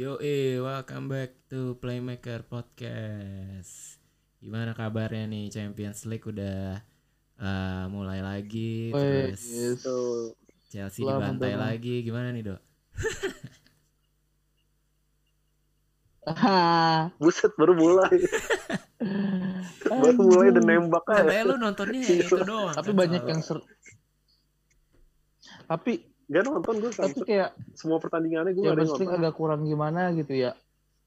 Yo, eh, welcome back to Playmaker Podcast. Gimana kabarnya nih Champions League udah uh, mulai lagi, Weh, terus yes. Chelsea dibantai datang. lagi. Gimana nih dok? Ah, Buset baru mulai. baru mulai udah nembak Katanya aja. lu nontonnya itu doang. tapi kan, banyak soalnya. yang ser tapi Gak nonton gue tapi sampai kayak semua pertandingannya gue ya ada nonton. agak kurang gimana gitu ya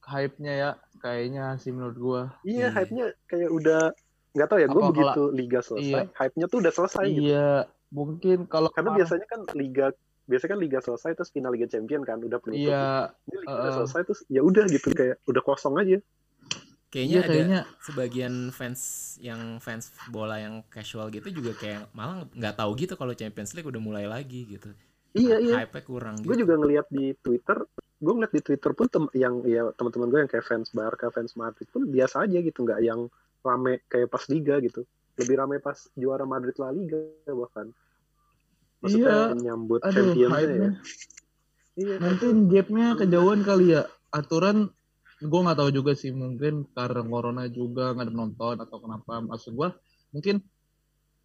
hype-nya ya kayaknya sih menurut gua Iya, Iya. hype-nya kayak udah nggak tahu ya. Gue begitu liga selesai, Iya. hype-nya tuh udah selesai gitu. iya mungkin kalau Karena biasanya kan liga biasanya kan liga selesai terus final liga champion kan udah penutup. iya Ini liga udah uh-uh. selesai terus ya udah gitu kayak udah kosong aja. Kayaknya iya ada kayaknya sebagian fans yang fans bola yang casual gitu juga kayak malah nggak tahu gitu kalau Champions League udah mulai lagi gitu. Iya iya. Hype-nya kurang Gue gitu. juga ngeliat di Twitter, gue ngeliat di Twitter pun tem yang ya teman-teman gue yang kayak fans Barca, fans Madrid pun biasa aja gitu, nggak yang rame kayak pas liga gitu. Lebih rame pas juara Madrid La Liga bahkan. Maksudnya nyambut aduh champion ya. Iya. mungkin gapnya kejauhan kali ya aturan gue nggak tahu juga sih mungkin karena corona juga nggak ada nonton atau kenapa maksud gue mungkin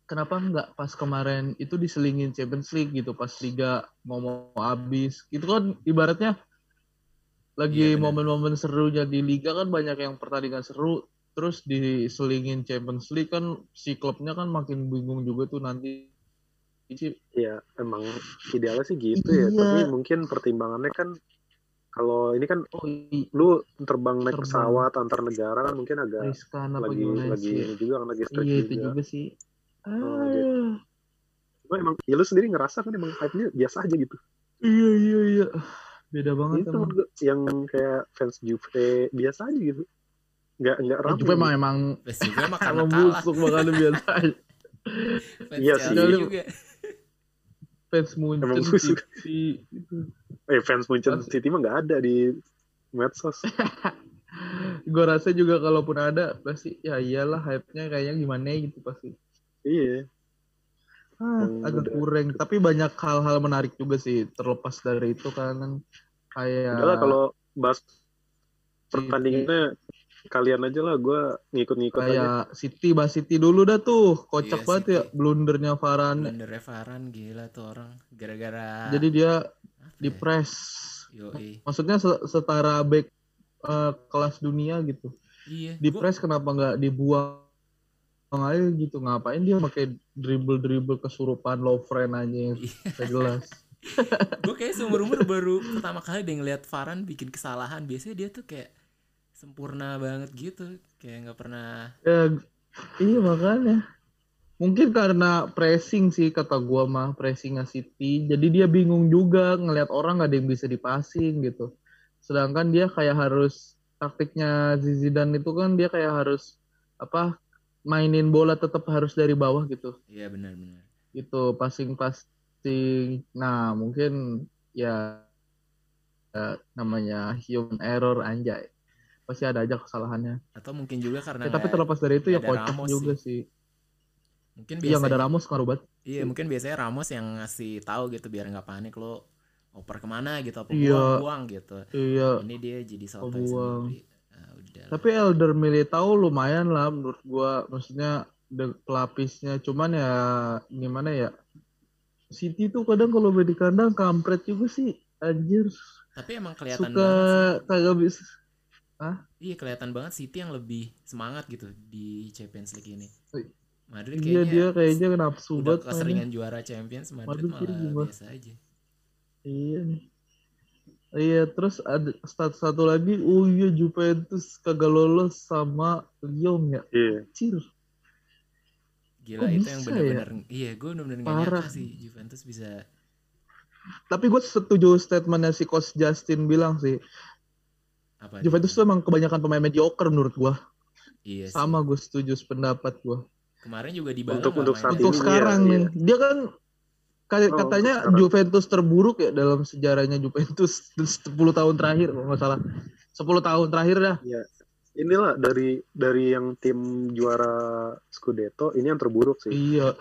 kenapa nggak pas kemarin itu diselingin Champions League gitu pas liga mau mau habis itu kan ibaratnya lagi Iya, momen-momen serunya di liga kan banyak yang pertandingan seru terus diselingin Champions League kan si klubnya kan makin bingung juga tuh nanti Iya, emang idealnya sih gitu ya. Iya. Tapi mungkin pertimbangannya kan kalau ini kan oh lu terbang naik Terbang. pesawat antar negara kan mungkin agak riskan lagi lagi sih ini juga kan lagi iya juga. itu juga sih Oh, ah, gitu. Cuma emang ya lu sendiri ngerasa kan emang hype-nya biasa aja gitu. iya iya iya beda banget itu emang yang kayak fans Juve biasa aja gitu nggak nggak rame Juve emang gitu. emang karena emang kalah. busuk makanya biasa aja. Fans Iya sih. juga. fans Munchen Emang busuk. City itu eh fans Munchen. City mah nggak ada di medsos gue rasa juga kalaupun ada pasti ya iyalah hype-nya kayaknya gimana gitu pasti iya ah, Hmm, agak udah. kurang tapi banyak hal-hal menarik juga sih terlepas dari itu kan kayak udahlah kalau bahas pertandingannya kalian aja lah gue ngikut-ngikut aja kayak City bahas City dulu dah tuh kocak Iya, banget ya City. blundernya Varane Blunder Varane gila tuh orang gara-gara jadi dia apa di ya? press Yoi. maksudnya se- setara back eh, kelas dunia gitu Iya. di gua- press kenapa nggak dibuang aja gitu? Ngapain dia pakai dribble dribble kesurupan low friend aja yang Iya. jelas? Gue kayak seumur umur baru pertama kali deh ngeliat Varane bikin kesalahan biasanya dia tuh kayak sempurna banget gitu. Kayak nggak pernah ya iya makanya. Mungkin karena pressing sih kata gua mah pressingnya City. Jadi dia bingung juga ngelihat orang nggak ada yang bisa dipasing gitu. Sedangkan dia kayak harus taktiknya Zidane itu kan dia kayak harus apa mainin bola tetap harus dari bawah gitu. Iya benar-benar gitu passing passing nah mungkin ya, ya namanya human error anjay. Pasti ada aja kesalahannya. Atau mungkin juga karena Ya, tapi terlepas dari itu ya ada kocak juga sih, mungkin iya nggak ada biasanya Ramos banget iya mungkin biasanya Ramos yang ngasih tahu gitu biar nggak panik lo oper ke mana? gitu apa Iya. buang buang? gitu. Iya. Ini dia jadi sotoy buang. sendiri Udah lah. tapi Elder Militao lumayan lah menurut gua. Maksudnya de- pelapisnya. Cuman ya gimana ya? City tuh kadang kalau di kandang kampret juga sih. Anjir. Tapi emang kelihatan suka banget kagak bisa. Sih. iya kelihatan banget City yang lebih semangat gitu di Champions League ini. Madrid iya kayaknya dia kayaknya nafsu udah banget mainnya. keseringan juara Champions Madrid Madrid malah biasa aja. Iya nih. Iya, terus ada satu, satu lagi, oh iya Juventus kagak lolos sama Lyon ya. iya Cir. Gila Kok itu bisa yang ya? bener-bener iya gue bener-bener gak Parah. nyangka sih Juventus bisa Tapi gue setuju statementnya si Coach Justin bilang sih. apa Juventus tuh emang kebanyakan pemain mediocre menurut gue. iya sih. Sama gue setuju sependapat gue. kemarin juga di Untuk- untuk Untuk sekarang iya, nih, dia kan Oh, katanya sekarang. Juventus terburuk ya dalam sejarahnya Juventus 10 tahun terakhir kalau nggak salah. 10 tahun terakhir dah. inilah dari dari yang tim juara Scudetto ini yang terburuk sih Iya.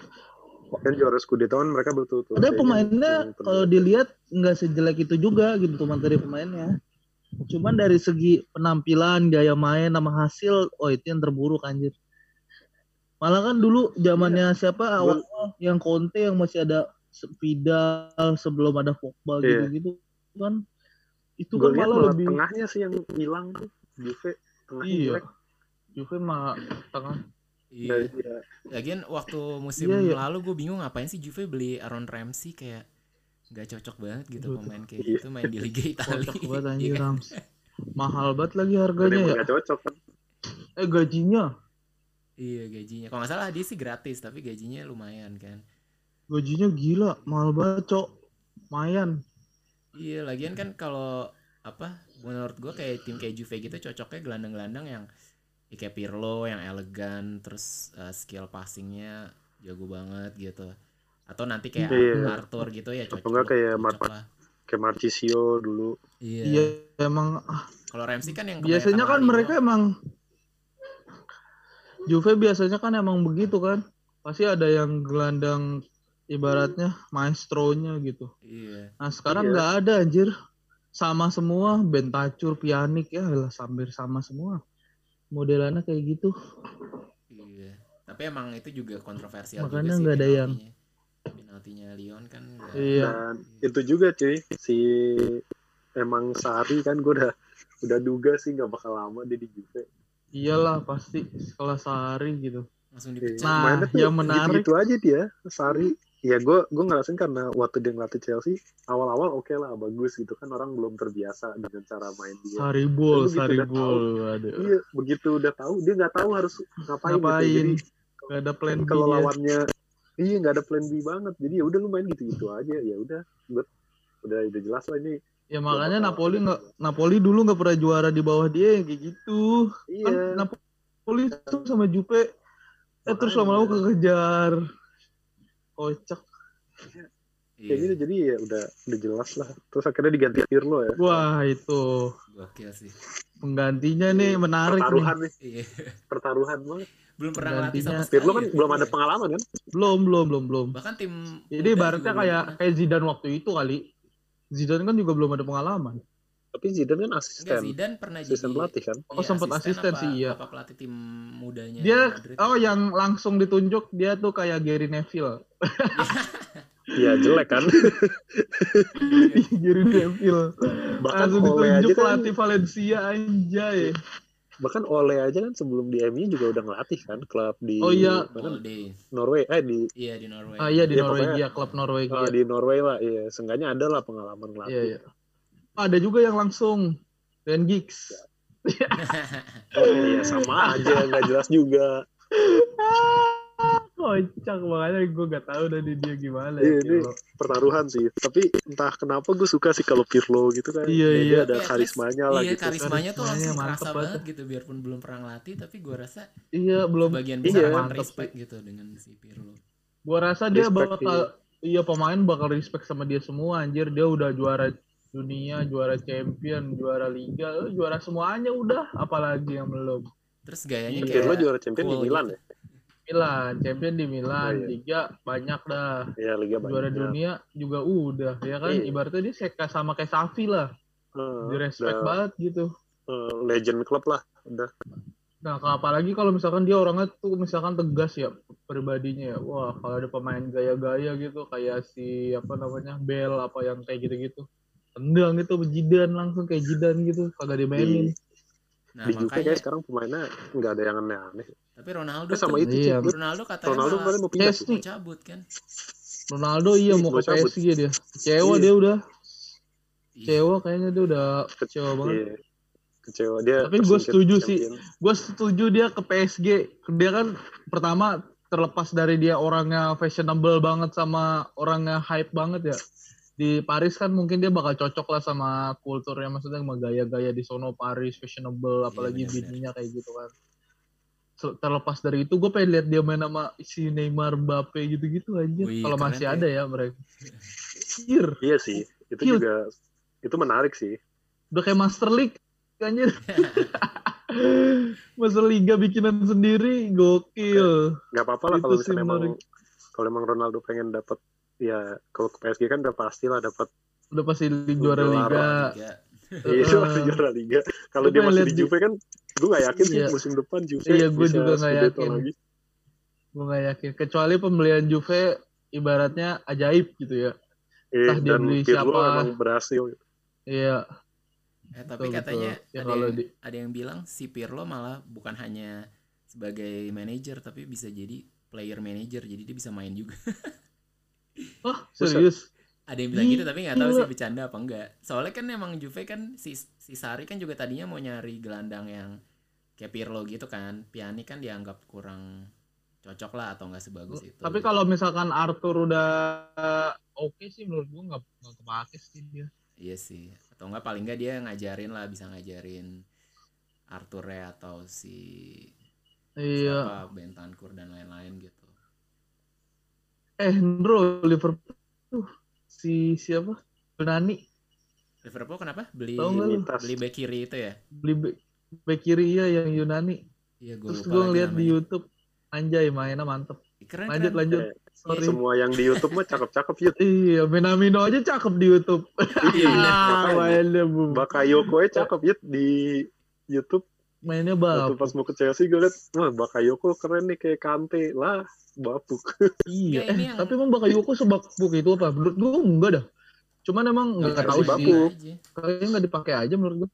kan juara Scudetto kan mereka betul-betul Ada kayaknya pemainnya kalau dilihat nggak sejelek itu juga gitu materi pemainnya. Cuman dari segi penampilan, gaya main, sama hasil, oh itu yang terburuk anjir. Malah kan dulu zamannya siapa awal yang Conte yang masih ada Vidal sebelum ada Pogba Iya. gitu-gitu kan. Itu gue kan malah lebih tengahnya sih yang hilang tuh Juve tengahnya iya. Juve mah tengah. Iya. Dari- ya, Lagian waktu musim Iya, iya. lalu gue bingung ngapain sih Juve beli Aaron Ramsey kayak nggak cocok banget gitu Betul. pemain kayak Iya. gitu main di Liga Italia. Kocak banget Iya anjir kan? Rams. Mahal banget lagi harganya ya. cocok Eh gajinya, Iya gajinya. Kalau nggak salah dia sih gratis tapi gajinya lumayan kan. Gajinya gila, mahal banget, Cok. Mayan. Iya lagian kan kalau apa menurut gue kayak tim kayak Juve gitu cocoknya gelandang-gelandang yang ya kayak Pirlo yang elegan terus uh, skill passingnya jago banget gitu atau nanti kayak Iya. Arthur gitu ya cocok, enggak kayak cocok Mar- lah. kayak Marcisio dulu Iya. Iya, emang ah, Kalau Ramsey kan yang biasanya kan mereka emang Juve biasanya kan emang begitu kan. Pasti ada yang gelandang ibaratnya maestronya gitu. Iya. Nah, sekarang Iya. nggak ada anjir. Sama semua, Bentacur, Pianik ya lah hampir sama semua. Modelannya kayak gitu. Iya. Tapi emang itu juga kontroversial Makanya juga sih nggak ada yang- penaltinya. Lyon kan nggak- Iya. dan itu juga cuy si emang Sari kan gue udah udah duga sih nggak bakal lama dia di Juve Iyalah pasti sekelas sehari gitu. langsung Iya, dipecat. Nah, yang menarik- gitu, aja dia Sari ya gue gue ngerasain karena waktu dia ngelatih Chelsea awal-awal oke lah bagus gitu kan orang belum terbiasa dengan cara main dia udah Saribul. Aduh. iya begitu udah tahu dia nggak tahu harus ngapain, Ngapain? gitu jadi Gak ada plan B kalau ya. lawannya iya nggak ada plan B banget jadi ya udah lu main gitu-gitu aja ya udah udah udah jelas lah ini Ya makanya Napoli nggak Napoli dulu nggak pernah juara di bawah dia yang kayak gitu. Kan iya Napoli tuh sama Jupe eh terus lama-lama kekejar. Kocak. Iya. kayak gitu jadi ya udah udah jelas lah terus akhirnya diganti Pirlo ya Wah itu Gokil sih. penggantinya nih menarik nih. pertaruhan nih Iya. pertaruhan banget belum pernah ngelatih sama sekali. Pirlo kan ya. belum ada Iya. pengalaman kan Belum belum belum belum. Bahkan tim Jadi ibaratnya belum kayak kayak Zidane waktu itu kali. Zidane kan juga belum ada pengalaman. Tapi Zidane kan Enggak asisten Zidane pernah jadi asisten pelatih kan Oh, sempat asisten apa- sih, iya. Apa pelatih tim mudanya Dia Madrid. oh yang langsung ditunjuk dia tuh kayak Gary Neville. iya jelek kan Gary Neville. bahkan Langsung Ole aja ditunjuk kan pelatih Valencia anjay. bahkan Ole aja kan sebelum di MU juga udah ngelatih kan klub di Oh, iya. mana? Day. Norway eh di Iya di Norway. Ah iya di Iya, Norwegia, klub Norwegia. ah, di Norway lah iya seenggaknya ada lah pengalaman Iya, ngelatih iya. Ada juga yang langsung Dan Giggs. oh, iya sama aja nggak jelas juga Kocak makanya gue gak tahu dari dia gimana Iya, ya. ini- pertaruhan sih tapi entah kenapa gue suka sih kalau Pirlo gitu kan Iya, Ya, dia iya. ada at karismanya least- lah iya, gitu karismanya tuh langsung mantep kerasa banget. banget gitu biarpun belum pernah ngelatih tapi gua rasa Iya belum. bagian Iya, besar akan mantep respect gitu dengan si Pirlo. Gue rasa dia Respect, bakal iya pemain bakal respect sama dia semua anjir. Dia udah juara dunia, juara champion, juara liga, eh, juara semuanya udah. Apalagi yang belum. Terus gayanya kayak Pirlo juara champion cool di Milan gitu. ya Milan, champion di Milan, Oh, iya. liga banyak dah. ya Liga banyak Juara dunia juga udah, ya kan? Iya. Ibaratnya dia kayak sama kayak Safi lah. Eh, Di respect udah, banget gitu. eh, legend club lah udah Nah, kalau apalagi kalau misalkan dia orangnya tuh misalkan tegas ya pribadinya ya. Wah, kalau ada pemain gaya-gaya gitu kayak si apa namanya Bell apa yang kayak gitu-gitu. Tendang gitu Jidan langsung kayak Jidan gitu, kagak dimainin. Nah, di makanya kayak sekarang pemainnya nggak ada yang aneh-aneh tapi Ronaldo Eh, sama itu Iya. sih Ronaldo katanya Ronaldo malah kemarin mau pindah mau cabut kan. Ronaldo iya Iya, mau ke cabut. PSG dia. Kecewa Iya. dia udah. Kecewa kayaknya dia udah kecewa banget. Iya. kecewa dia Tapi gua tersingkir setuju sih. Gue setuju dia ke PSG. Dia kan pertama terlepas dari dia orangnya fashionable banget sama orangnya hype banget ya. Di Paris kan mungkin dia bakal cocok lah sama kulturnya maksudnya sama gaya-gaya di sono Paris fashionable apalagi benar-benar. bininya kayak gitu kan. Terlepas dari itu gue pengen lihat dia main sama si Neymar Mbappe gitu-gitu aja. Kalau masih ya. ada ya mereka. Iya sih itu Cute. juga itu menarik sih udah kayak Master League anjir. Master Liga bikinan sendiri gokil. nggak apa-apa lah kalau misalnya emang menarik. kalau emang Ronaldo pengen dapat ya kalau ke PSG kan udah pasti lah dapat Udah pasti di juara liga. Liga. Iya, itu masih juara liga. Kalau dia masih di Juve kan, gue gak yakin sih Iya. musim depan Juve Iya, gua bisa juga nggak Scudetto yakin. lagi. Gue gak yakin. Kecuali pembelian Juve ibaratnya ajaib gitu ya. Iya, Entah dia dan beli Pirlo siapa. emang berhasil. Iya. Eh, tapi betul, katanya betul. Ya, ada, kalau yang, di- ada yang bilang si Pirlo malah bukan hanya sebagai manajer tapi bisa jadi player manager jadi dia bisa main juga. Oh, serius? ada yang bilang gitu tapi nggak tahu sih bercanda apa enggak. Soalnya kan emang Juve kan si si Sari kan juga tadinya mau nyari gelandang yang kayak Pirlo gitu kan. Piani kan dianggap kurang cocok lah atau enggak sebagus itu. Tapi gitu. kalau misalkan Arthur udah oke sih menurut gue nggak nggak kepake sih dia. Iya sih. Atau enggak paling enggak dia ngajarin lah bisa ngajarin Arthur ya atau si Iya. siapa Bentancur dan lain-lain gitu. Eh, bro, Liverpool tuh si siapa? Nani Liverpool kenapa? Beli beli back kiri itu ya? beli back, back kiri ya yang Yunani. Iya, gue Terus gue ngeliat di. YouTube, anjay mainnya mantep. Keren, Lanjut keren. lanjut. Eh, Sorry. Semua yang di YouTube mah cakep-cakep Yud. Iya, Minamino aja cakep di YouTube. Iya, Ah, bu. Bakayoko aja cakep Yud di YouTube. Mainnya Waktu bapuk. pas mau ke Chelsea gue liat, wah Bakayoko keren nih kayak Kante. Lah, bapuk. Iya, ini eh, yang- tapi emang Bakayoko sebapuk itu apa? Menurut gue enggak dah. Cuman emang nggak Nggak tahu sih. bapuk. Aja. Kayaknya nggak dipakai aja menurut gue.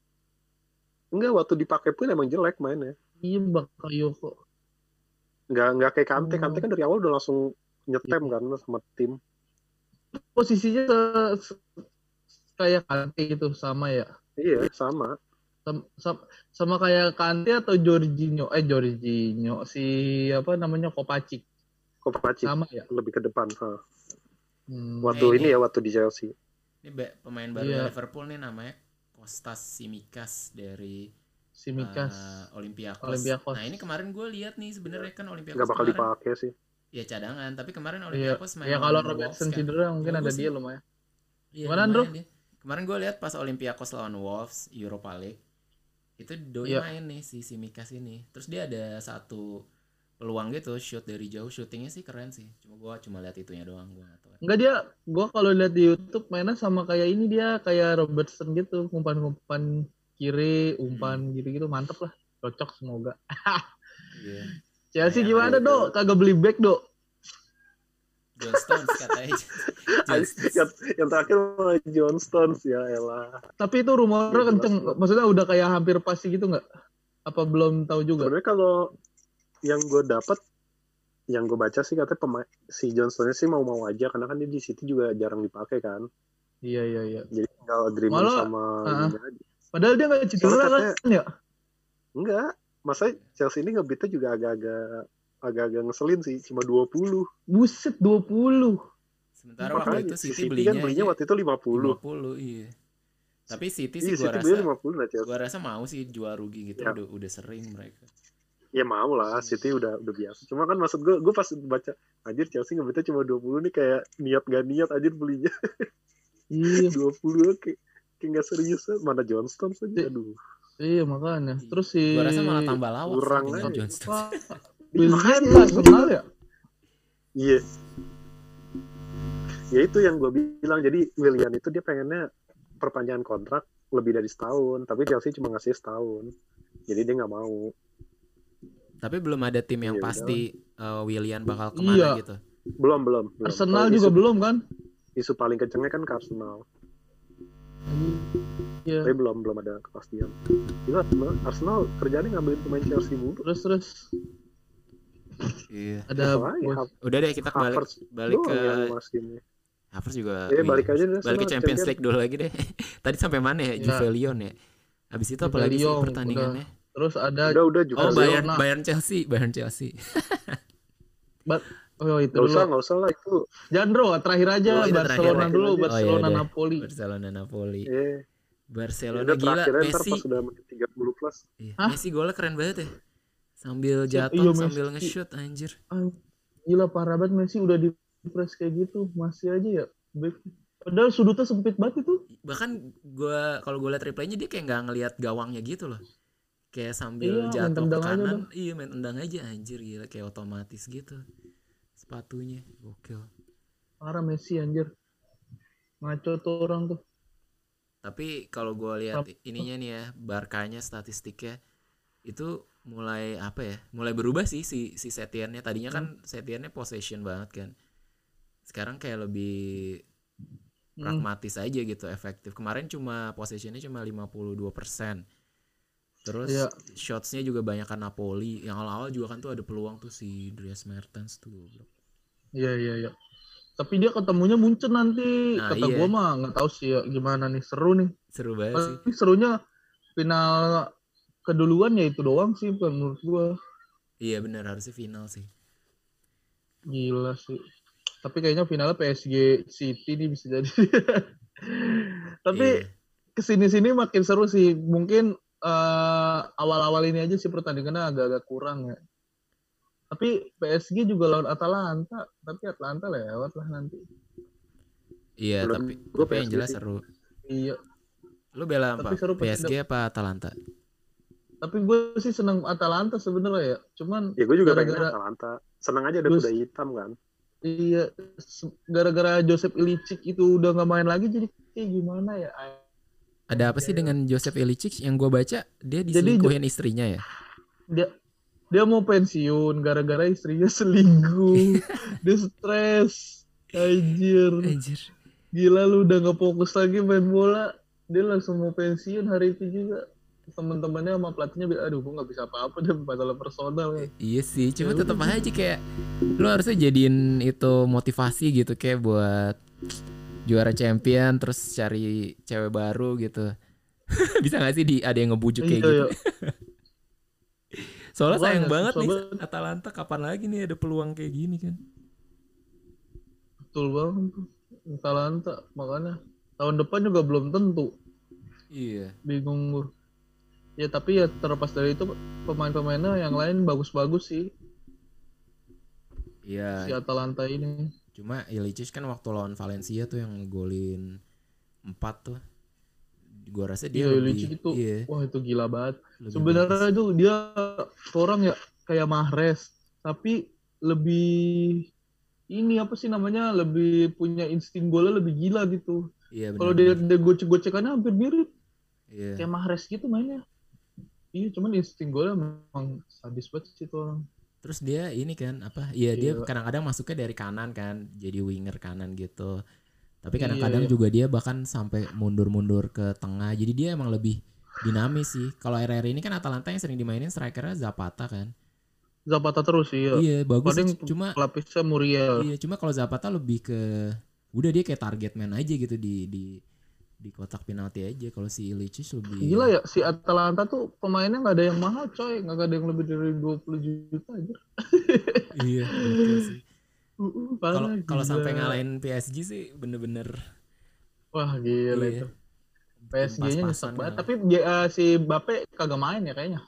Enggak, waktu dipakai pun emang jelek mainnya. Iya, Bakayoko. Nggak, nggak kayak Kante. Kante kan dari awal udah langsung nyetem kan sama tim. Posisinya se- se- kayak Kante gitu sama ya. Iya, sama. Sama, sama, sama kayak Kante atau Jorginho. Eh, Jorginho. Si apa namanya Kopacic. Kovacic Sama ya. lebih ke depan. ha. Hmm. Waktu Eh, ini ini- ya, waktu di Chelsea. Ini ba- pemain baru Iya. Liverpool nih namanya Kostas Simikas dari Si Mikas. eh, Olympiakos. Olympiakos. Nah, ini kemarin gue lihat nih sebenarnya kan Olympiakos Nggak bakal kemarin dipakai sih. ya cadangan, tapi kemarin Iya. Olympiakos main Ya kalau Robertson kan. cedera mungkin ada Bagus dia sih. lumayan. Iya, Gimana, dia. Kemarin gue lihat pas Olympiakos lawan Wolves Europa League itu doi Iya. main nih si Simikas ini. Terus dia ada satu peluang gitu shoot dari jauh shootingnya sih keren sih. Cuma gue cuma lihat itunya doang gue nggak tahu. Enggak dia, gua kalau lihat di YouTube mainnya sama kayak ini dia kayak Robertson gitu, umpan-umpan kiri, umpan gitu-gitu mantep lah. Cocok semoga. Iya. Chelsea gimana, gitu. Dok? Kagak beli back, Dok? John Stones katanya. John Stones. yang, yang terakhir John Stones ya elah. Tapi itu rumornya kenceng. jelas, Maksudnya udah kayak hampir pasti gitu nggak? Apa belum tahu juga? Sebenarnya kalau yang gue dapat yang gue baca sih katanya pemain si John Stones sih mau-mau aja karena kan dia di City juga jarang dipakai kan. Iya, iya, iya. Jadi tinggal agreement Malah, sama aja. Padahal dia nggak cedera kan ya? Enggak, masa Chelsea ini ngebitnya juga agak-agak agak-agak ngeselin sih, cuma 20. Buset 20. Sementara waktu Makanya itu si City City belinya, kan belinya waktu itu 50. 50 iya. Tapi City Iya, sih gua City rasa belinya 50 lah Chelsea. gua rasa mau sih jual rugi gitu Ya. udah udah sering mereka. Ya mau lah, City udah udah biasa. Cuma kan maksud gue, gue pas baca, anjir Chelsea ngebitnya cuma 20 nih kayak niat gak niat anjir belinya. Iya, 20 kayak kayak gak serius mana Johnston Iya. saja aduh iya makanya. Terus si Gua rasa malah tambah lawak kurang sih aja. John Nggak kenal ya? iya ya itu yang gue bilang jadi William itu dia pengennya perpanjangan kontrak lebih dari setahun tapi Chelsea cuma ngasih setahun jadi dia nggak mau Tapi belum ada tim yang Ya pasti uh, William bakal ke mana Iya. gitu. belum belum, belum. Arsenal Kalau juga isu, belum kan? isu paling kencengnya kan ke Arsenal Iya. tapi belum belum ada kepastian Gila, Arsenal, Arsenal kerjanya ngambilin pemain Chelsea mulu Terus terus Iya. ada. Hav- Udah deh kita balik balik ke. Havertz juga. Ya, wih, balik aja deh balik ke Champions champion. League dulu lagi deh. Tadi sampai mana ya? Ya. Juve Lyon ya. Habis itu apa lagi sih pertandingannya? Terus ada udah udah juga Oh. Bayern Bayern Chelsea, Bayern Chelsea. Oh itu nggak dulu. usah nggak usah lah itu Jangan bro, terakhir aja Oh, Barcelona terakhir. dulu, Oh, iya, Barcelona udah. Napoli. Barcelona Napoli. eh Barcelona udah gila Messi. pas sudah menit 30 plus Iya? Messi golnya keren banget ya. Sambil Iya, jatuh, Messi. sambil nge-shoot anjir. Gila parah banget Messi udah di press kayak gitu, masih aja ya. Padahal sudutnya sempit banget itu. Bahkan gua kalau gua liat replaynya dia kayak nggak ngelihat gawangnya gitu loh. Kayak sambil Iya, jatuh ke aja kanan, iya main tendang aja anjir gila kayak otomatis gitu. Sepatunya gokil. Parah Messi anjir. Ngaco tuh orang tuh. Tapi kalau gue lihat ininya nih ya, Barkanya statistiknya itu mulai apa ya? Mulai berubah sih si si Setiennya. Tadinya kan Setiennya possession banget kan. Sekarang kayak lebih Hmm. pragmatis aja gitu, efektif. Kemarin cuma possessionnya cuma 52%. Terus Iya. shotsnya juga banyak kan Napoli. Yang awal-awal juga kan tuh ada peluang tuh si Dries Mertens tuh. Iya iya iya. Tapi dia ketemunya Munchen nanti. Nah, Kata iya. gua mah nggak tahu sih ya gimana nih seru nih. Seru banget sih. Serunya final keduluan ya itu doang sih bukan menurut gua. Iya benar harusnya final sih. Gila sih. Tapi kayaknya finalnya PSG City nih bisa jadi. Tapi Iya. ke sini-sini makin seru sih. Mungkin eh, awal-awal ini aja sih pertandingannya agak-agak kurang ya. Tapi PSG juga lawan Atalanta. Tapi Atalanta lewat lah nanti. Iya, Menurut tapi yang PSG jelas sih. seru. Iya. Lu bela apa? PSG apa Atalanta? Tapi gue sih seneng Atalanta sebenarnya ya. Cuman Ya gue juga pengen Gara-gara- Atalanta. Senang aja ada kuda hitam kan. iya gara-gara Joseph Ilicic itu udah nggak main lagi jadi kayak gimana ya? Ada apa sih dengan Joseph Ilicic yang gua baca dia Jadi diselingkuhin istrinya ya? Dia dia mau pensiun gara-gara istrinya selingkuh. dia stres. Anjir. Anjir. Gila lu udah nggak fokus lagi main bola. Dia langsung mau pensiun hari itu juga. Teman-temannya sama pelatihnya bilang, aduh gue nggak bisa apa-apa deh masalah personal. Iya sih, cuma Ya tetap aja kayak lu harusnya jadiin itu motivasi gitu kayak buat juara champion terus cari cewek baru gitu. Bisa gak sih di ada yang ngebujuk kayak Iya, gitu? iya. Soalnya sayang banget nih banget. Atalanta kapan lagi nih ada peluang kayak gini kan? Betul banget. Atalanta makanya tahun depan juga belum tentu. Iya. Bingung gue. Ya tapi ya terlepas dari itu pemain-pemainnya yang lain bagus-bagus sih Iya. si Atalanta ini. Cuma Ilicic kan waktu lawan Valencia tuh yang ngegolin 4 tuh. Gua rasa dia Iya, lebih itu iya, wah itu gila banget. Sebenarnya itu dia orang ya kayak Mahrez, tapi lebih ini apa sih namanya lebih punya insting golnya lebih gila gitu. Iya benar. Kalau dia dia gocek-gocekannya hampir mirip Iya. kayak Mahrez gitu mainnya. Iya, cuman insting golnya memang sadis banget sih itu orang. Terus dia ini kan apa? Iya dia Gila. kadang-kadang masuknya dari kanan kan, jadi winger kanan gitu. Tapi Iya, kadang-kadang iya. juga dia bahkan sampai mundur-mundur ke tengah. Jadi dia emang lebih dinamis sih. Kalau RR ini kan Atalanta yang sering dimainin strikernya Zapata kan. Zapata terus sih ya. Iya, bagus Paling. Cuma pelapisnya Muriel. iya, cuma kalau Zapata lebih ke udah dia kayak target man aja gitu di di di kotak penalti aja. Kalau si Ilicic lebih Gila ya, si Atalanta tuh pemainnya nggak ada yang mahal coy, nggak ada yang lebih dari 20 juta aja. Iya, betul sih. Uh, Kalau kalau sampai ngalahin PSG sih bener-bener Wah gila Iya. itu. PSG-nya nyesek banget. Tapi dia- eh, si Bape kagak main ya kayaknya.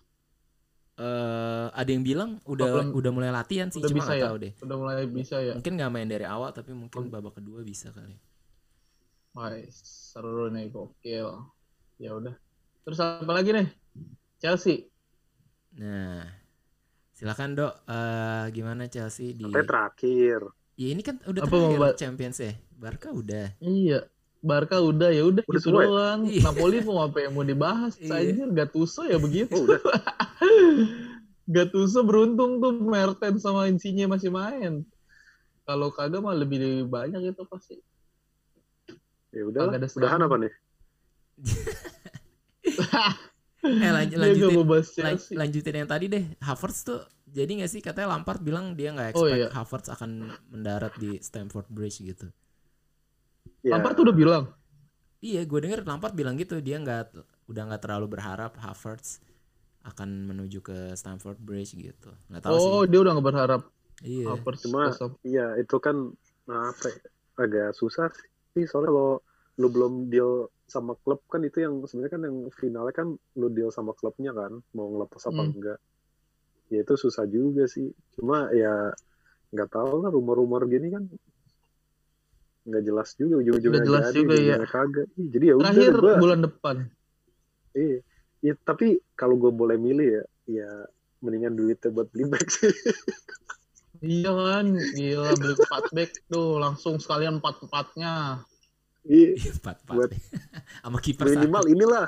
eh ada yang bilang udah belum- udah mulai latihan sih, udah cuma bisa ya? tahu deh. Udah mulai bisa ya. Mungkin nggak main dari awal tapi mungkin babak kedua bisa kali. Wah, seru nih gokil. Ya udah. Terus apa lagi nih? Chelsea. Nah, silakan dok. Eh gimana Chelsea di? Sampai terakhir. Ya ini kan udah Apa terakhir mau Champions ya. Barca udah. Iya. Barca udah ya udah gitu semua ya? doang. Iya. Napoli mau apa yang mau dibahas? Iya. Anjir Gattuso ya begitu. Oh, udah. Gattuso beruntung tuh Mertens sama Insigne masih main. Kalau kagak mah lebih banyak itu pasti. Ya udah. Udahan apa nih? Eh gak lanjutin. lan- lanjutin yang tadi deh. Havertz tuh jadi nggak sih katanya Lampard bilang dia nggak Oh, expect iya. Havertz akan mendarat di Stamford Bridge gitu. Ya, Lampard tuh udah bilang. Iya, gue denger Lampard bilang gitu dia nggak udah nggak terlalu berharap Havertz akan menuju ke Stamford Bridge gitu. Nggak tahu Oh, dia udah gak berharap. sih. Iya. Havertz Cuma-. Iya, itu kan nah, apa ya, agak susah sih. Soalnya kalau lu belum deal sama klub kan itu yang sebenarnya kan yang finalnya kan lu deal sama klubnya kan mau ngelepas apa Hmm. enggak. Ya itu susah juga sih. Cuma ya nggak tahu lah rumor-rumor gini kan nggak jelas juga ujung-ujungnya jelas jadi juga, iya. kagak. Jadi ya udah Terakhir gua bulan depan. iya. Ya, tapi kalau gue boleh milih ya, ya mendingan duitnya buat beli back sih. Iya kan, gila beli 4 back tuh langsung sekalian 4 empatnya. Iya, empat empat Buat- sama kiper minimal satu inilah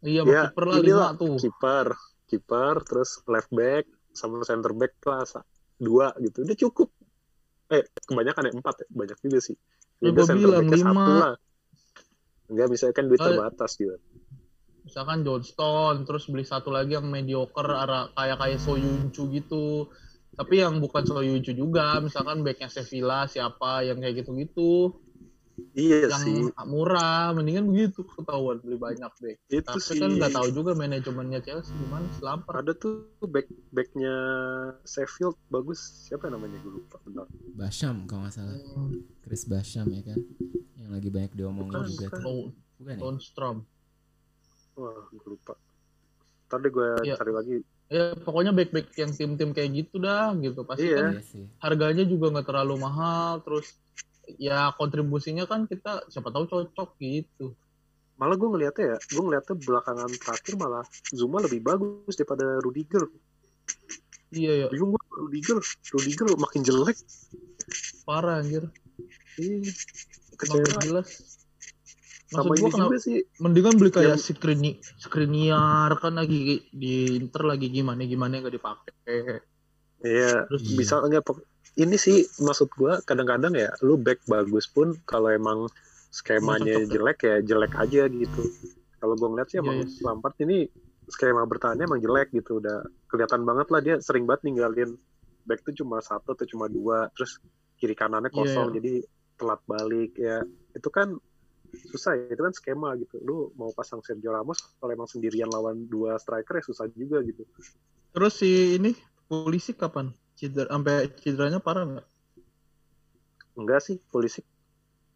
Iya, Ya, kiper lah inilah lima tuh. kiper, kiper, terus left back sama center back lah sa- dua gitu. Udah cukup. Eh, kebanyakan ya empat ya, banyak juga sih. Ya, center bilang satu lah. Enggak, misalnya kan duit terbatas gitu. Misalkan Johnston, terus beli satu lagi yang mediocre, arah kayak kayak Soyuncu gitu. Tapi yang bukan Soyuncu juga, misalkan backnya Sevilla siapa yang kayak gitu-gitu, Iya yang sih, murah, mendingan begitu ketahuan beli banyak back. itu Tapi sih. kan nggak tahu juga manajemennya Chelsea gimana selampar. Ada tuh back backnya Sheffield bagus. Siapa namanya gue lupa. Bentar. Basham kalau nggak salah Hmm, Chris Basham ya kan yang lagi banyak diomongin Bukan, juga bukan. tuh bukan ya Lundstrom. Wah, gue lupa. Ntar deh gue Iya. cari lagi. Ya pokoknya back-back yang tim-tim kayak gitu dah gitu. Pasti Iya. kan iya sih harganya juga nggak terlalu mahal. Terus ya kontribusinya kan kita siapa tahu cocok gitu. Malah gue ngeliatnya ya, gue ngeliatnya belakangan terakhir malah Zuma lebih bagus daripada Rudiger. Iya ya, Bingung gue Rudiger, Rudiger makin jelek. parah anjir. Kecewa. gak jelas. Sama Maksud ini kenapa juga sih, mendingan beli kayak Yang- Skrini, Skriniar kan lagi di Inter lagi gimana gimana nggak dipakai. Iya, Terus Iya. bisa enggak ini sih maksud gua kadang-kadang ya lu back bagus pun kalau emang skemanya ya? jelek ya jelek aja gitu. Kalau gua ngeliat sih Iya, emang iya. Lampard ini skema bertahannya emang jelek gitu udah kelihatan banget lah dia sering banget ninggalin back tuh cuma satu atau cuma dua terus kiri kanannya Iya, kosong iya. jadi telat balik ya itu kan susah ya itu kan skema gitu lu mau pasang Sergio Ramos kalau emang sendirian lawan dua striker ya susah juga gitu Terus si ini polisi kapan? Cedera sampai cederanya parah nggak? enggak sih polisi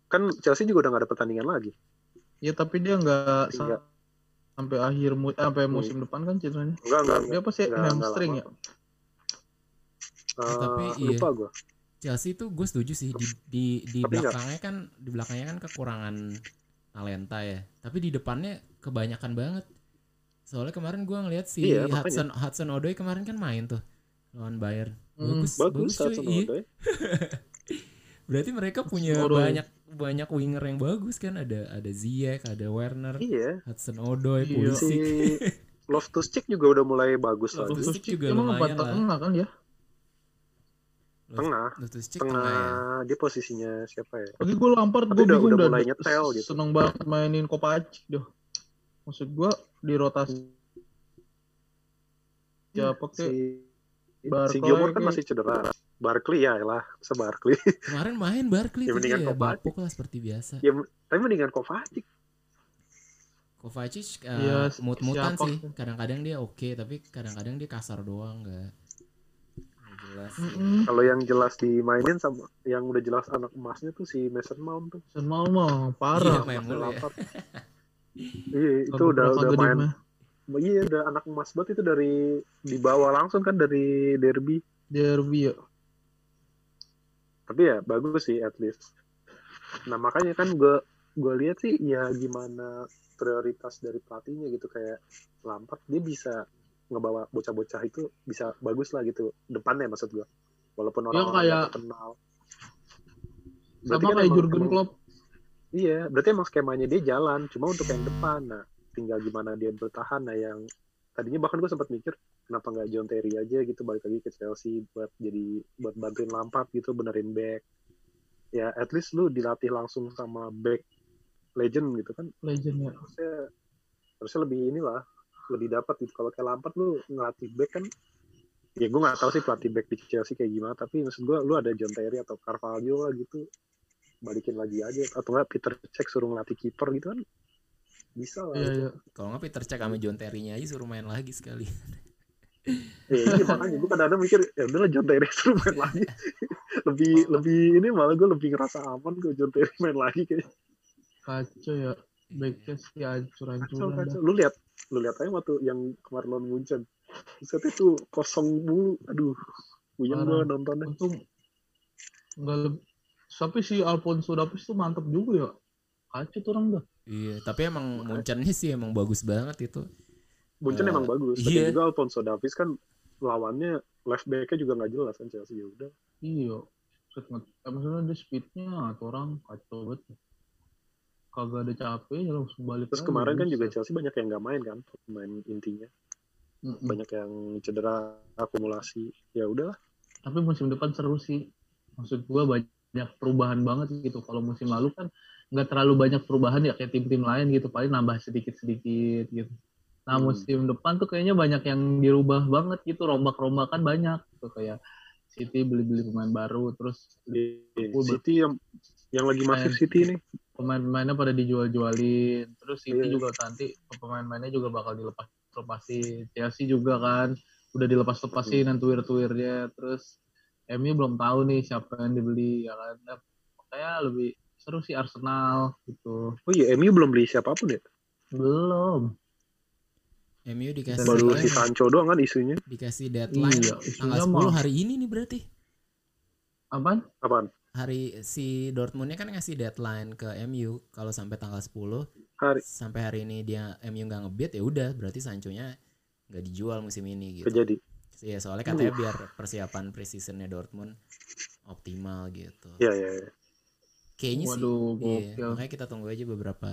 kan Chelsea juga udah gak ada pertandingan lagi Ya tapi dia nggak sa- Enggak. sampai akhir mu- eh, sampai Hmm. musim depan kan cederanya. enggak enggak, enggak. Dia apa sih Nggak- nggak hamstring ya? Eh, tapi iya. lupa gua Chelsea itu gue setuju sih di di di Tapi nggak- belakangnya kan di belakangnya kan kekurangan talenta ya tapi di depannya kebanyakan banget soalnya kemarin gue ngeliat si Iya, makanya. Hudson Hudson Odoi kemarin kan main tuh lawan Bayern Hmm, bagus bagus cuy iya. Berarti mereka punya Odoi. banyak banyak winger yang bagus kan ada ada Ziyech ada Werner iya Hudson Odoi Iya. si Pulisic Loftus Cheek juga udah mulai bagus Loftus lagi Cheek juga emang lumayan lah. kan ya? Tengah Loftus Cheek tengah tengah ya dia posisinya siapa ya Lagi gue Lampard Tapi gue udah- bingung udah dah. mulai nyetel gitu. Seneng banget mainin Kopacic dah. Maksud gue di rotasi siapa si kek Barkley si Gilmore kan kayak- masih cedera Barkley ya lah se Barkley kemarin main Barkley Ya, mendingan dia Kovacic. lah seperti biasa ya tapi mendingan Kovacic Kovacic uh, mut-mutan siapa? sih. Kadang-kadang dia oke, tapi kadang-kadang dia kasar doang nggak nggak jelas. sih. Mm-mm. kalau yang jelas dimainin sama yang udah jelas anak emasnya tuh si Mason Mount tuh Sen mau mah Iya, parah. main mulu ya. Iya itu udah udah main mah. iya udah anak emas banget itu dari dibawa langsung kan dari derby Derby ya. tapi ya bagus sih at least nah makanya kan gue gue lihat sih ya gimana prioritas dari pelatihnya gitu kayak Lampard dia bisa ngebawa bocah-bocah itu bisa bagus lah gitu depannya maksud gue walaupun Ya, orang-orang kayak- nggak kenal Sama kayak emang- Jurgen emang- Klopp. iya berarti emang skemanya dia jalan cuma untuk yang depan. Nah tinggal gimana dia bertahan. Nah yang tadinya bahkan gue sempat mikir kenapa nggak John Terry aja gitu balik lagi ke Chelsea buat jadi buat bantuin Lampard gitu benerin back. Ya at least lu dilatih langsung sama back legend gitu kan. Legend ya. harusnya harusnya lebih inilah lebih dapat gitu kalau kayak Lampard lu ngelatih back kan ya gue nggak tahu sih pelatih back di Chelsea kayak gimana tapi maksud gue lu ada John Terry atau Carvalho lah gitu balikin lagi aja atau enggak Peter Cech suruh ngelatih kiper gitu kan bisa lah Iya iya. Kalau nggak Peter Cech sama John Terry-nya aja suruh main lagi sekali. Ya, iya makanya gue kadang-kadang mikir ya udahlah John Terry suruh main lagi lebih lebih ini malah gue lebih ngerasa aman ke John Terry main lagi kayak Kacau ya. Backnya sih kacau hancur-hancuran kacau dah. lu lihat lu lihat aja waktu yang kemarin lawan Munchen Set itu kosong mulu aduh puyeng gue nontonnya Untung enggak lebih tapi si Alfonso Davies tuh mantep juga ya. Kacau tuh orang dah. Iya, tapi emang Munchen-nya sih emang bagus banget itu. Munchen Eh, emang bagus iya. tapi juga Alfonso Davies kan lawannya left back-nya juga nggak jelas kan Chelsea ya udah Iya. Maksudnya dia speednya atau orang kacau banget. Kagak ada capeknya langsung balik Terus kemarin kan juga. Chelsea banyak yang nggak main kan, main intinya. Mm-mm. Banyak yang cedera, akumulasi. Ya udahlah. tapi musim depan seru sih maksud gua banyak perubahan banget gitu kalau musim lalu kan nggak terlalu banyak perubahan ya kayak tim-tim lain gitu paling nambah sedikit-sedikit gitu nah Hmm. musim depan tuh kayaknya banyak yang dirubah banget gitu rombak-rombakan banyak gitu kayak City beli-beli pemain baru terus Di Liverpool ber- City yang yang lagi masif Main. City nih. Pemain-pemainnya pada dijual-jualin terus City Iya. juga nanti pemain-pemainnya juga bakal dilepas lepasin Chelsea juga kan udah dilepas lepasin dan tuir-tuirnya terus MU belum tahu nih siapa yang dibeli ya kan Nah, makanya lebih seru sih Arsenal gitu Oh iya, MU belum beli siapa pun ya. belum MU dikasih Baru si Sancho doang kan isunya. dikasih deadline Iya, tanggal 10 mah. hari ini nih berarti. Apaan Apaan? Hari si Dortmundnya kan ngasih deadline ke MU kalau sampai tanggal 10 Hari sampai hari ini dia MU nggak ngebit ya udah berarti Sancho-nya nggak dijual musim ini gitu. terjadi. Iya soalnya katanya biar persiapan preseasonnya Dortmund optimal gitu. Iya, iya, iya. Kayaknya waduh sih. Iya, makanya kita tunggu aja beberapa.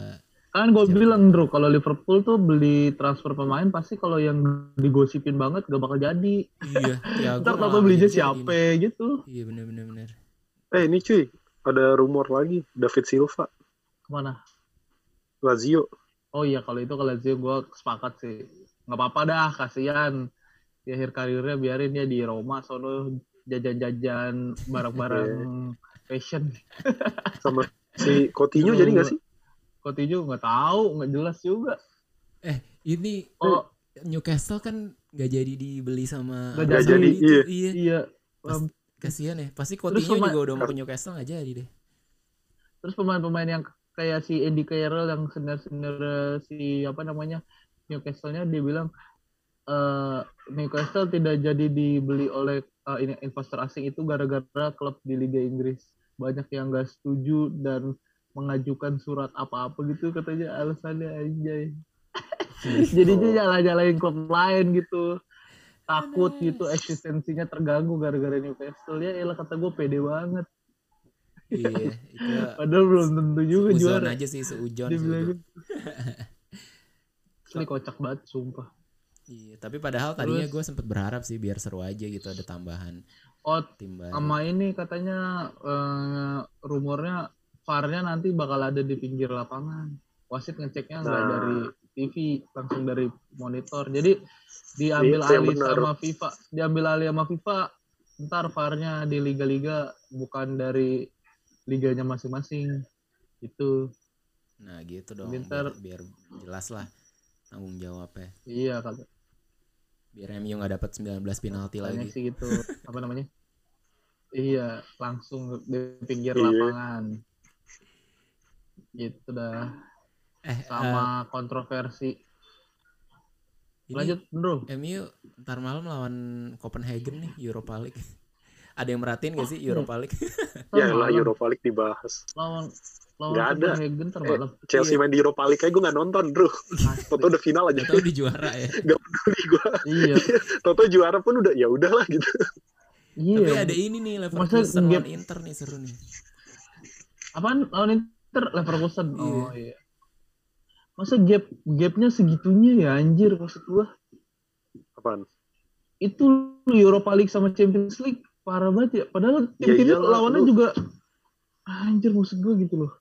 Kan gue bilang Drew kalau Liverpool tuh beli transfer pemain pasti kalau yang digosipin banget gak bakal jadi iya. Thiago ntar tau belinya siapa ini. gitu Iya bener bener bener. Eh, ini cuy, ada rumor lagi David Silva, ke mana Lazio. Oh iya kalau itu kalau Lazio gue sepakat sih nggak apa-apa dah kasihan di akhir karirnya biarin dia di Roma sono jajan-jajan barang-barang fashion. sama si Coutinho jadi nggak sih? Coutinho nggak tahu nggak jelas juga. Ini Oh Newcastle kan nggak jadi dibeli sama Nggak Arsenal jadi, gitu. iya. iya. iya. Pas- Kasihan ya. Pasti Coutinho pemain- juga udah mau ke Newcastle nggak jadi deh. terus pemain-pemain yang kayak si Eddie Carroll yang senior-senior si apa namanya Newcastle-nya dia bilang eh Newcastle tidak jadi dibeli oleh eh, ini investor asing itu gara-gara klub di Liga Inggris banyak yang nggak setuju dan mengajukan surat apa-apa gitu katanya alasannya anjay. Jadinya jalan-jalanin klub lain gitu. Takut gitu eksistensinya terganggu gara-gara Newcastle. Ya elah kata gue pede banget. Iya, itu padahal belum tentu juga Uzon juara. aja sih seujon. seujon. ini kocak banget sumpah. Iya, tapi padahal tadinya gue sempet berharap sih biar seru aja gitu ada tambahan oh tim baru. sama ini katanya eh, rumornya VAR-nya nanti bakal ada di pinggir lapangan. Wasit ngeceknya nggak Nah. dari TV langsung dari monitor. Jadi diambil Itu yang alih benar. sama FIFA diambil alih sama FIFA ntar VAR-nya di liga-liga bukan dari liganya masing-masing. Itu Nah gitu dong, biar, biar jelas lah tanggung jawabnya. iya kata Biar MU nggak dapat 19 penalti lagi. sih gitu. Apa namanya? Iya langsung di pinggir Iya. lapangan gitu dah Eh, sama kontroversi ini lanjut bro MU ntar malam lawan Copenhagen nih Europa League. ada yang merhatiin gak sih Europa League? Ya lah Europa League dibahas. lawan lawan Nggak ada. Copenhagen ntar malam Chelsea main di Europa League aja gue nggak nonton, bro. Toto udah final aja. Gak tau di juara ya. Gak peduli gue. iya Toto juara pun udah ya udahlah gitu. Tapi iya ada ini nih Leverkusen lawan Inter nih seru nih. apaan lawan Inter Leverkusen Iya. oh iya masa gap gapnya segitunya ya anjir maksud gua Apaan? itu Europa League sama Champions League parah banget ya padahal Ya tim-timnya iyalah, lawannya lu- juga anjir maksud gua gitu loh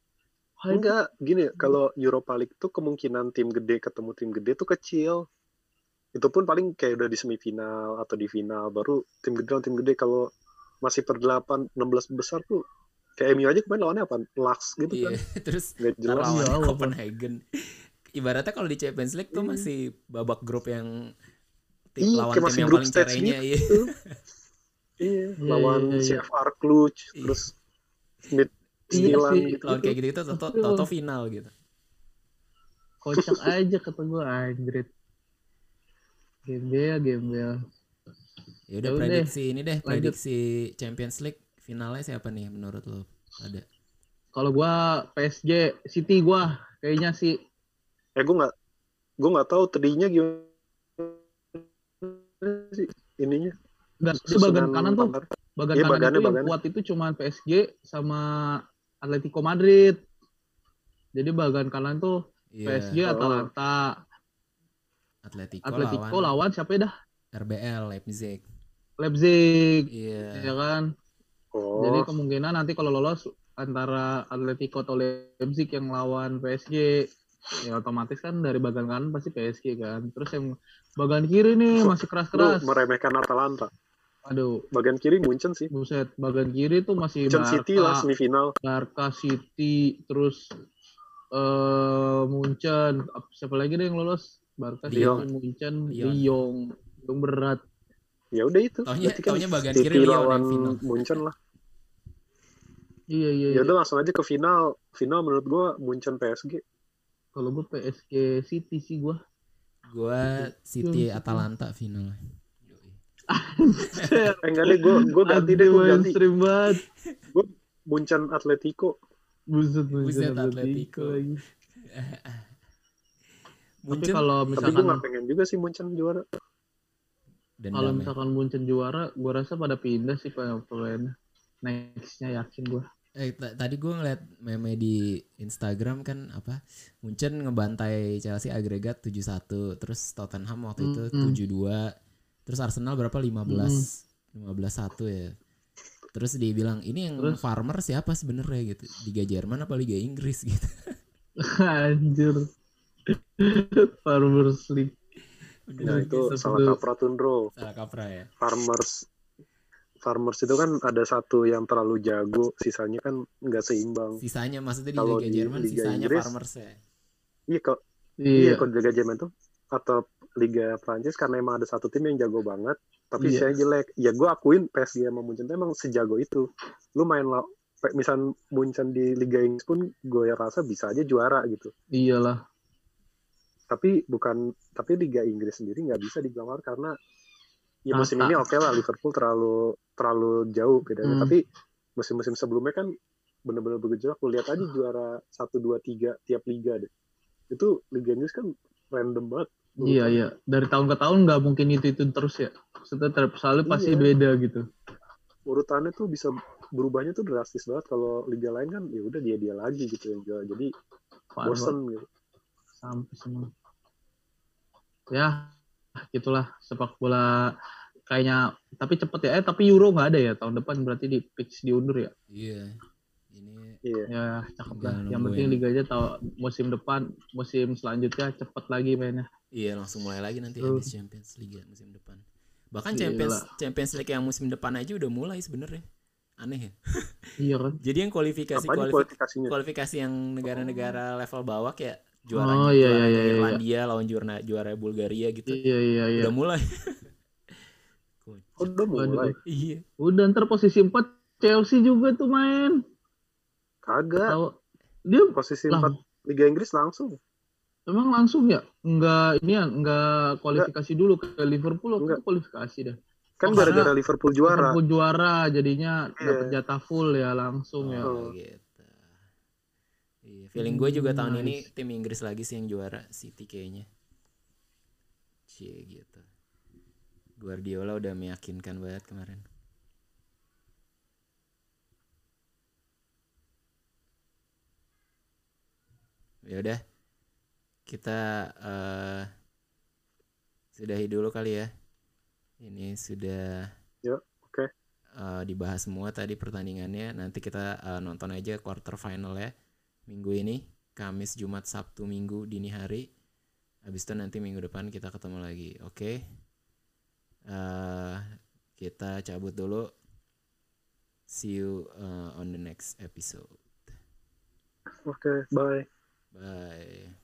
Hype- Enggak, gini, kalau Europa League tuh kemungkinan tim gede ketemu tim gede tuh kecil. Itu pun paling kayak udah di semifinal atau di final, baru tim gede lawan tim gede. Kalau masih per 8, 16 besar tuh, kayak MU aja kemarin lawannya apa? Lux gitu Iya, kan. terus Nggak jelas. lawan Iya, walaupun- Copenhagen. Ibaratnya kalau di Champions League tuh Iya. masih babak grup yang tim Iya, lawan tim yang paling stage caranya iya. Lawan iya. CFR Cluj, Iya. terus mid Milan sih. gitu. Lawan kayak gitu gitu toto, toto final gitu. kocak aja kata gua anjrit gembel gembel Ya udah Yaudah, prediksi ini deh, lanjut. prediksi Champions League finalnya siapa nih menurut lo? Ada. kalau gua PSG City gua kayaknya sih Eh, gue nggak, gue nggak tahu tadinya gimana sih ininya. dan di Susunan bagian kanan tuh bagian Iya, kanan bagannya, itu yang kuat itu cuma PSG sama Atletico Madrid Jadi bagian kanan tuh Iya. PSG Oh. Atalanta, Atletico, Atletico lawan lawan siapa ya dah? RBL Leipzig. Leipzig, Iya. ya kan? Oh, Jadi kemungkinan nanti kalau lolos antara Atletico atau Leipzig yang lawan PSG, ya otomatis kan dari bagian kanan pasti PSG kan. Terus yang bagian kiri nih masih lu keras-keras. meremehkan Atalanta. Aduh, Bagian kiri Munchen sih. buset. Bagian kiri tuh masih Munchen City lah Barca, semifinal. Barca City, terus eh Munchen, Ap- siapa lagi deh yang lolos? Barca, Lyon. City, Munchen, Lyon. Lyon. Lyon berat. Ya udah itu. Taunya- Berarti kan taunya bagian City kiri lawan. Munchen lah. Iya iya. Ya iya. udah langsung aja ke final. Final menurut gua Munchen PSG. Kalau gue PSG City sih gue. Gua City Yang- Atalanta final. Eh enggak deh gua gua ganti deh gua ganti. banget. Munchen Atletico. Buset, Buset, Atletico. Atletico lagi. Tapi kalau Tapi misalkan gua nggak pengen juga sih Munchen juara. Dan kalau misalkan Munchen juara, gue rasa pada pindah sih pak pemain. Nextnya yakin gue. Eh, ta- tadi gue ngeliat meme di Instagram kan apa Munchen ngebantai Chelsea agregat 7-1 terus Tottenham waktu itu Mm-mm. 7-2 terus Arsenal berapa 15 15-1 ya terus dia bilang ini yang Terus? farmer siapa sebenarnya gitu Liga Jerman apa Liga Inggris gitu Anjir. Farmers League. Nah itu salah kaprah Tundro. salah kaprah ya Farmers Farmers itu kan ada satu yang terlalu jago, sisanya kan nggak seimbang. sisanya maksudnya di Kalau Liga di Jerman Liga sisanya Inggris, farmers ya Iya kok, iya Iya. kalau Liga Jerman tuh atau Liga Prancis karena emang ada satu tim yang jago banget, tapi Iya. saya jelek. Ya gue akuin PSG sama Munchen tuh emang sejago itu. Lu main lah, misal Munchen di Liga Inggris pun gue rasa bisa aja juara gitu. Iyalah. Tapi bukan, tapi Liga Inggris sendiri nggak bisa dibilang juara karena ya musim Rata. ini oke lah Liverpool terlalu terlalu jauh bedanya. Hmm. Tapi musim-musim sebelumnya kan bener-bener bergejolak. Lu lihat aja juara satu dua tiga tiap liga deh. Itu Liga Inggris kan random banget. Iya iya. Dari tahun ke tahun nggak mungkin itu itu terus ya. Maksudnya tiap selalu pasti Iya. beda gitu. Urutannya tuh bisa berubahnya tuh drastis banget kalau liga lain kan ya udah dia dia lagi gitu yang juara. Jadi Parah. bosen gitu. sampai seneng. Ya, gitulah sepak bola kayaknya tapi cepet ya. Eh tapi Euro nggak ada ya tahun depan berarti di fix diundur ya. iya ini Iya. Ya cakep lah. Yang penting liga aja tahu musim depan, musim selanjutnya cepet lagi mainnya. iya langsung mulai lagi nanti Tuh. habis Champions League ya, musim depan bahkan Gila. Champions Champions League yang musim depan aja udah mulai sebenarnya aneh ya Iya kan? Jadi yang kualifikasi Apa aja kualifi- kualifikasinya? kualifikasi yang negara-negara level bawah kayak juara Oh, iya, juara iya, iya, iya. Irlandia lawan juara juara Bulgaria gitu. Iya iya iya. Udah mulai. Oh, udah mulai. iya. Udah ntar posisi 4 Chelsea juga tuh main. Kagak. Tahu dia Posisi lah, 4 Liga Inggris langsung. emang langsung ya? Enggak ini ya, enggak kualifikasi dulu ke Liverpool Enggak. itu kualifikasi dah. Kan Oh, gara-gara karena Liverpool juara. Liverpool juara jadinya Iya. dapat jatah full ya langsung ya. Oh, gitu. Iya, feeling gue juga tahun Nice. ini tim Inggris lagi sih yang juara City kayaknya. Cie gitu. Guardiola udah meyakinkan banget kemarin. Ya udah. Kita eh sudahi dulu kali ya. Ini sudah Yuk, oke. eh, dibahas semua tadi pertandingannya. Nanti kita eh, nonton aja quarter final ya minggu ini Kamis Jumat Sabtu Minggu dini hari. Habis itu nanti minggu depan kita ketemu lagi oke? Okay? uh, kita cabut dulu. See you uh, on the next episode. Oke okay, bye. Bye.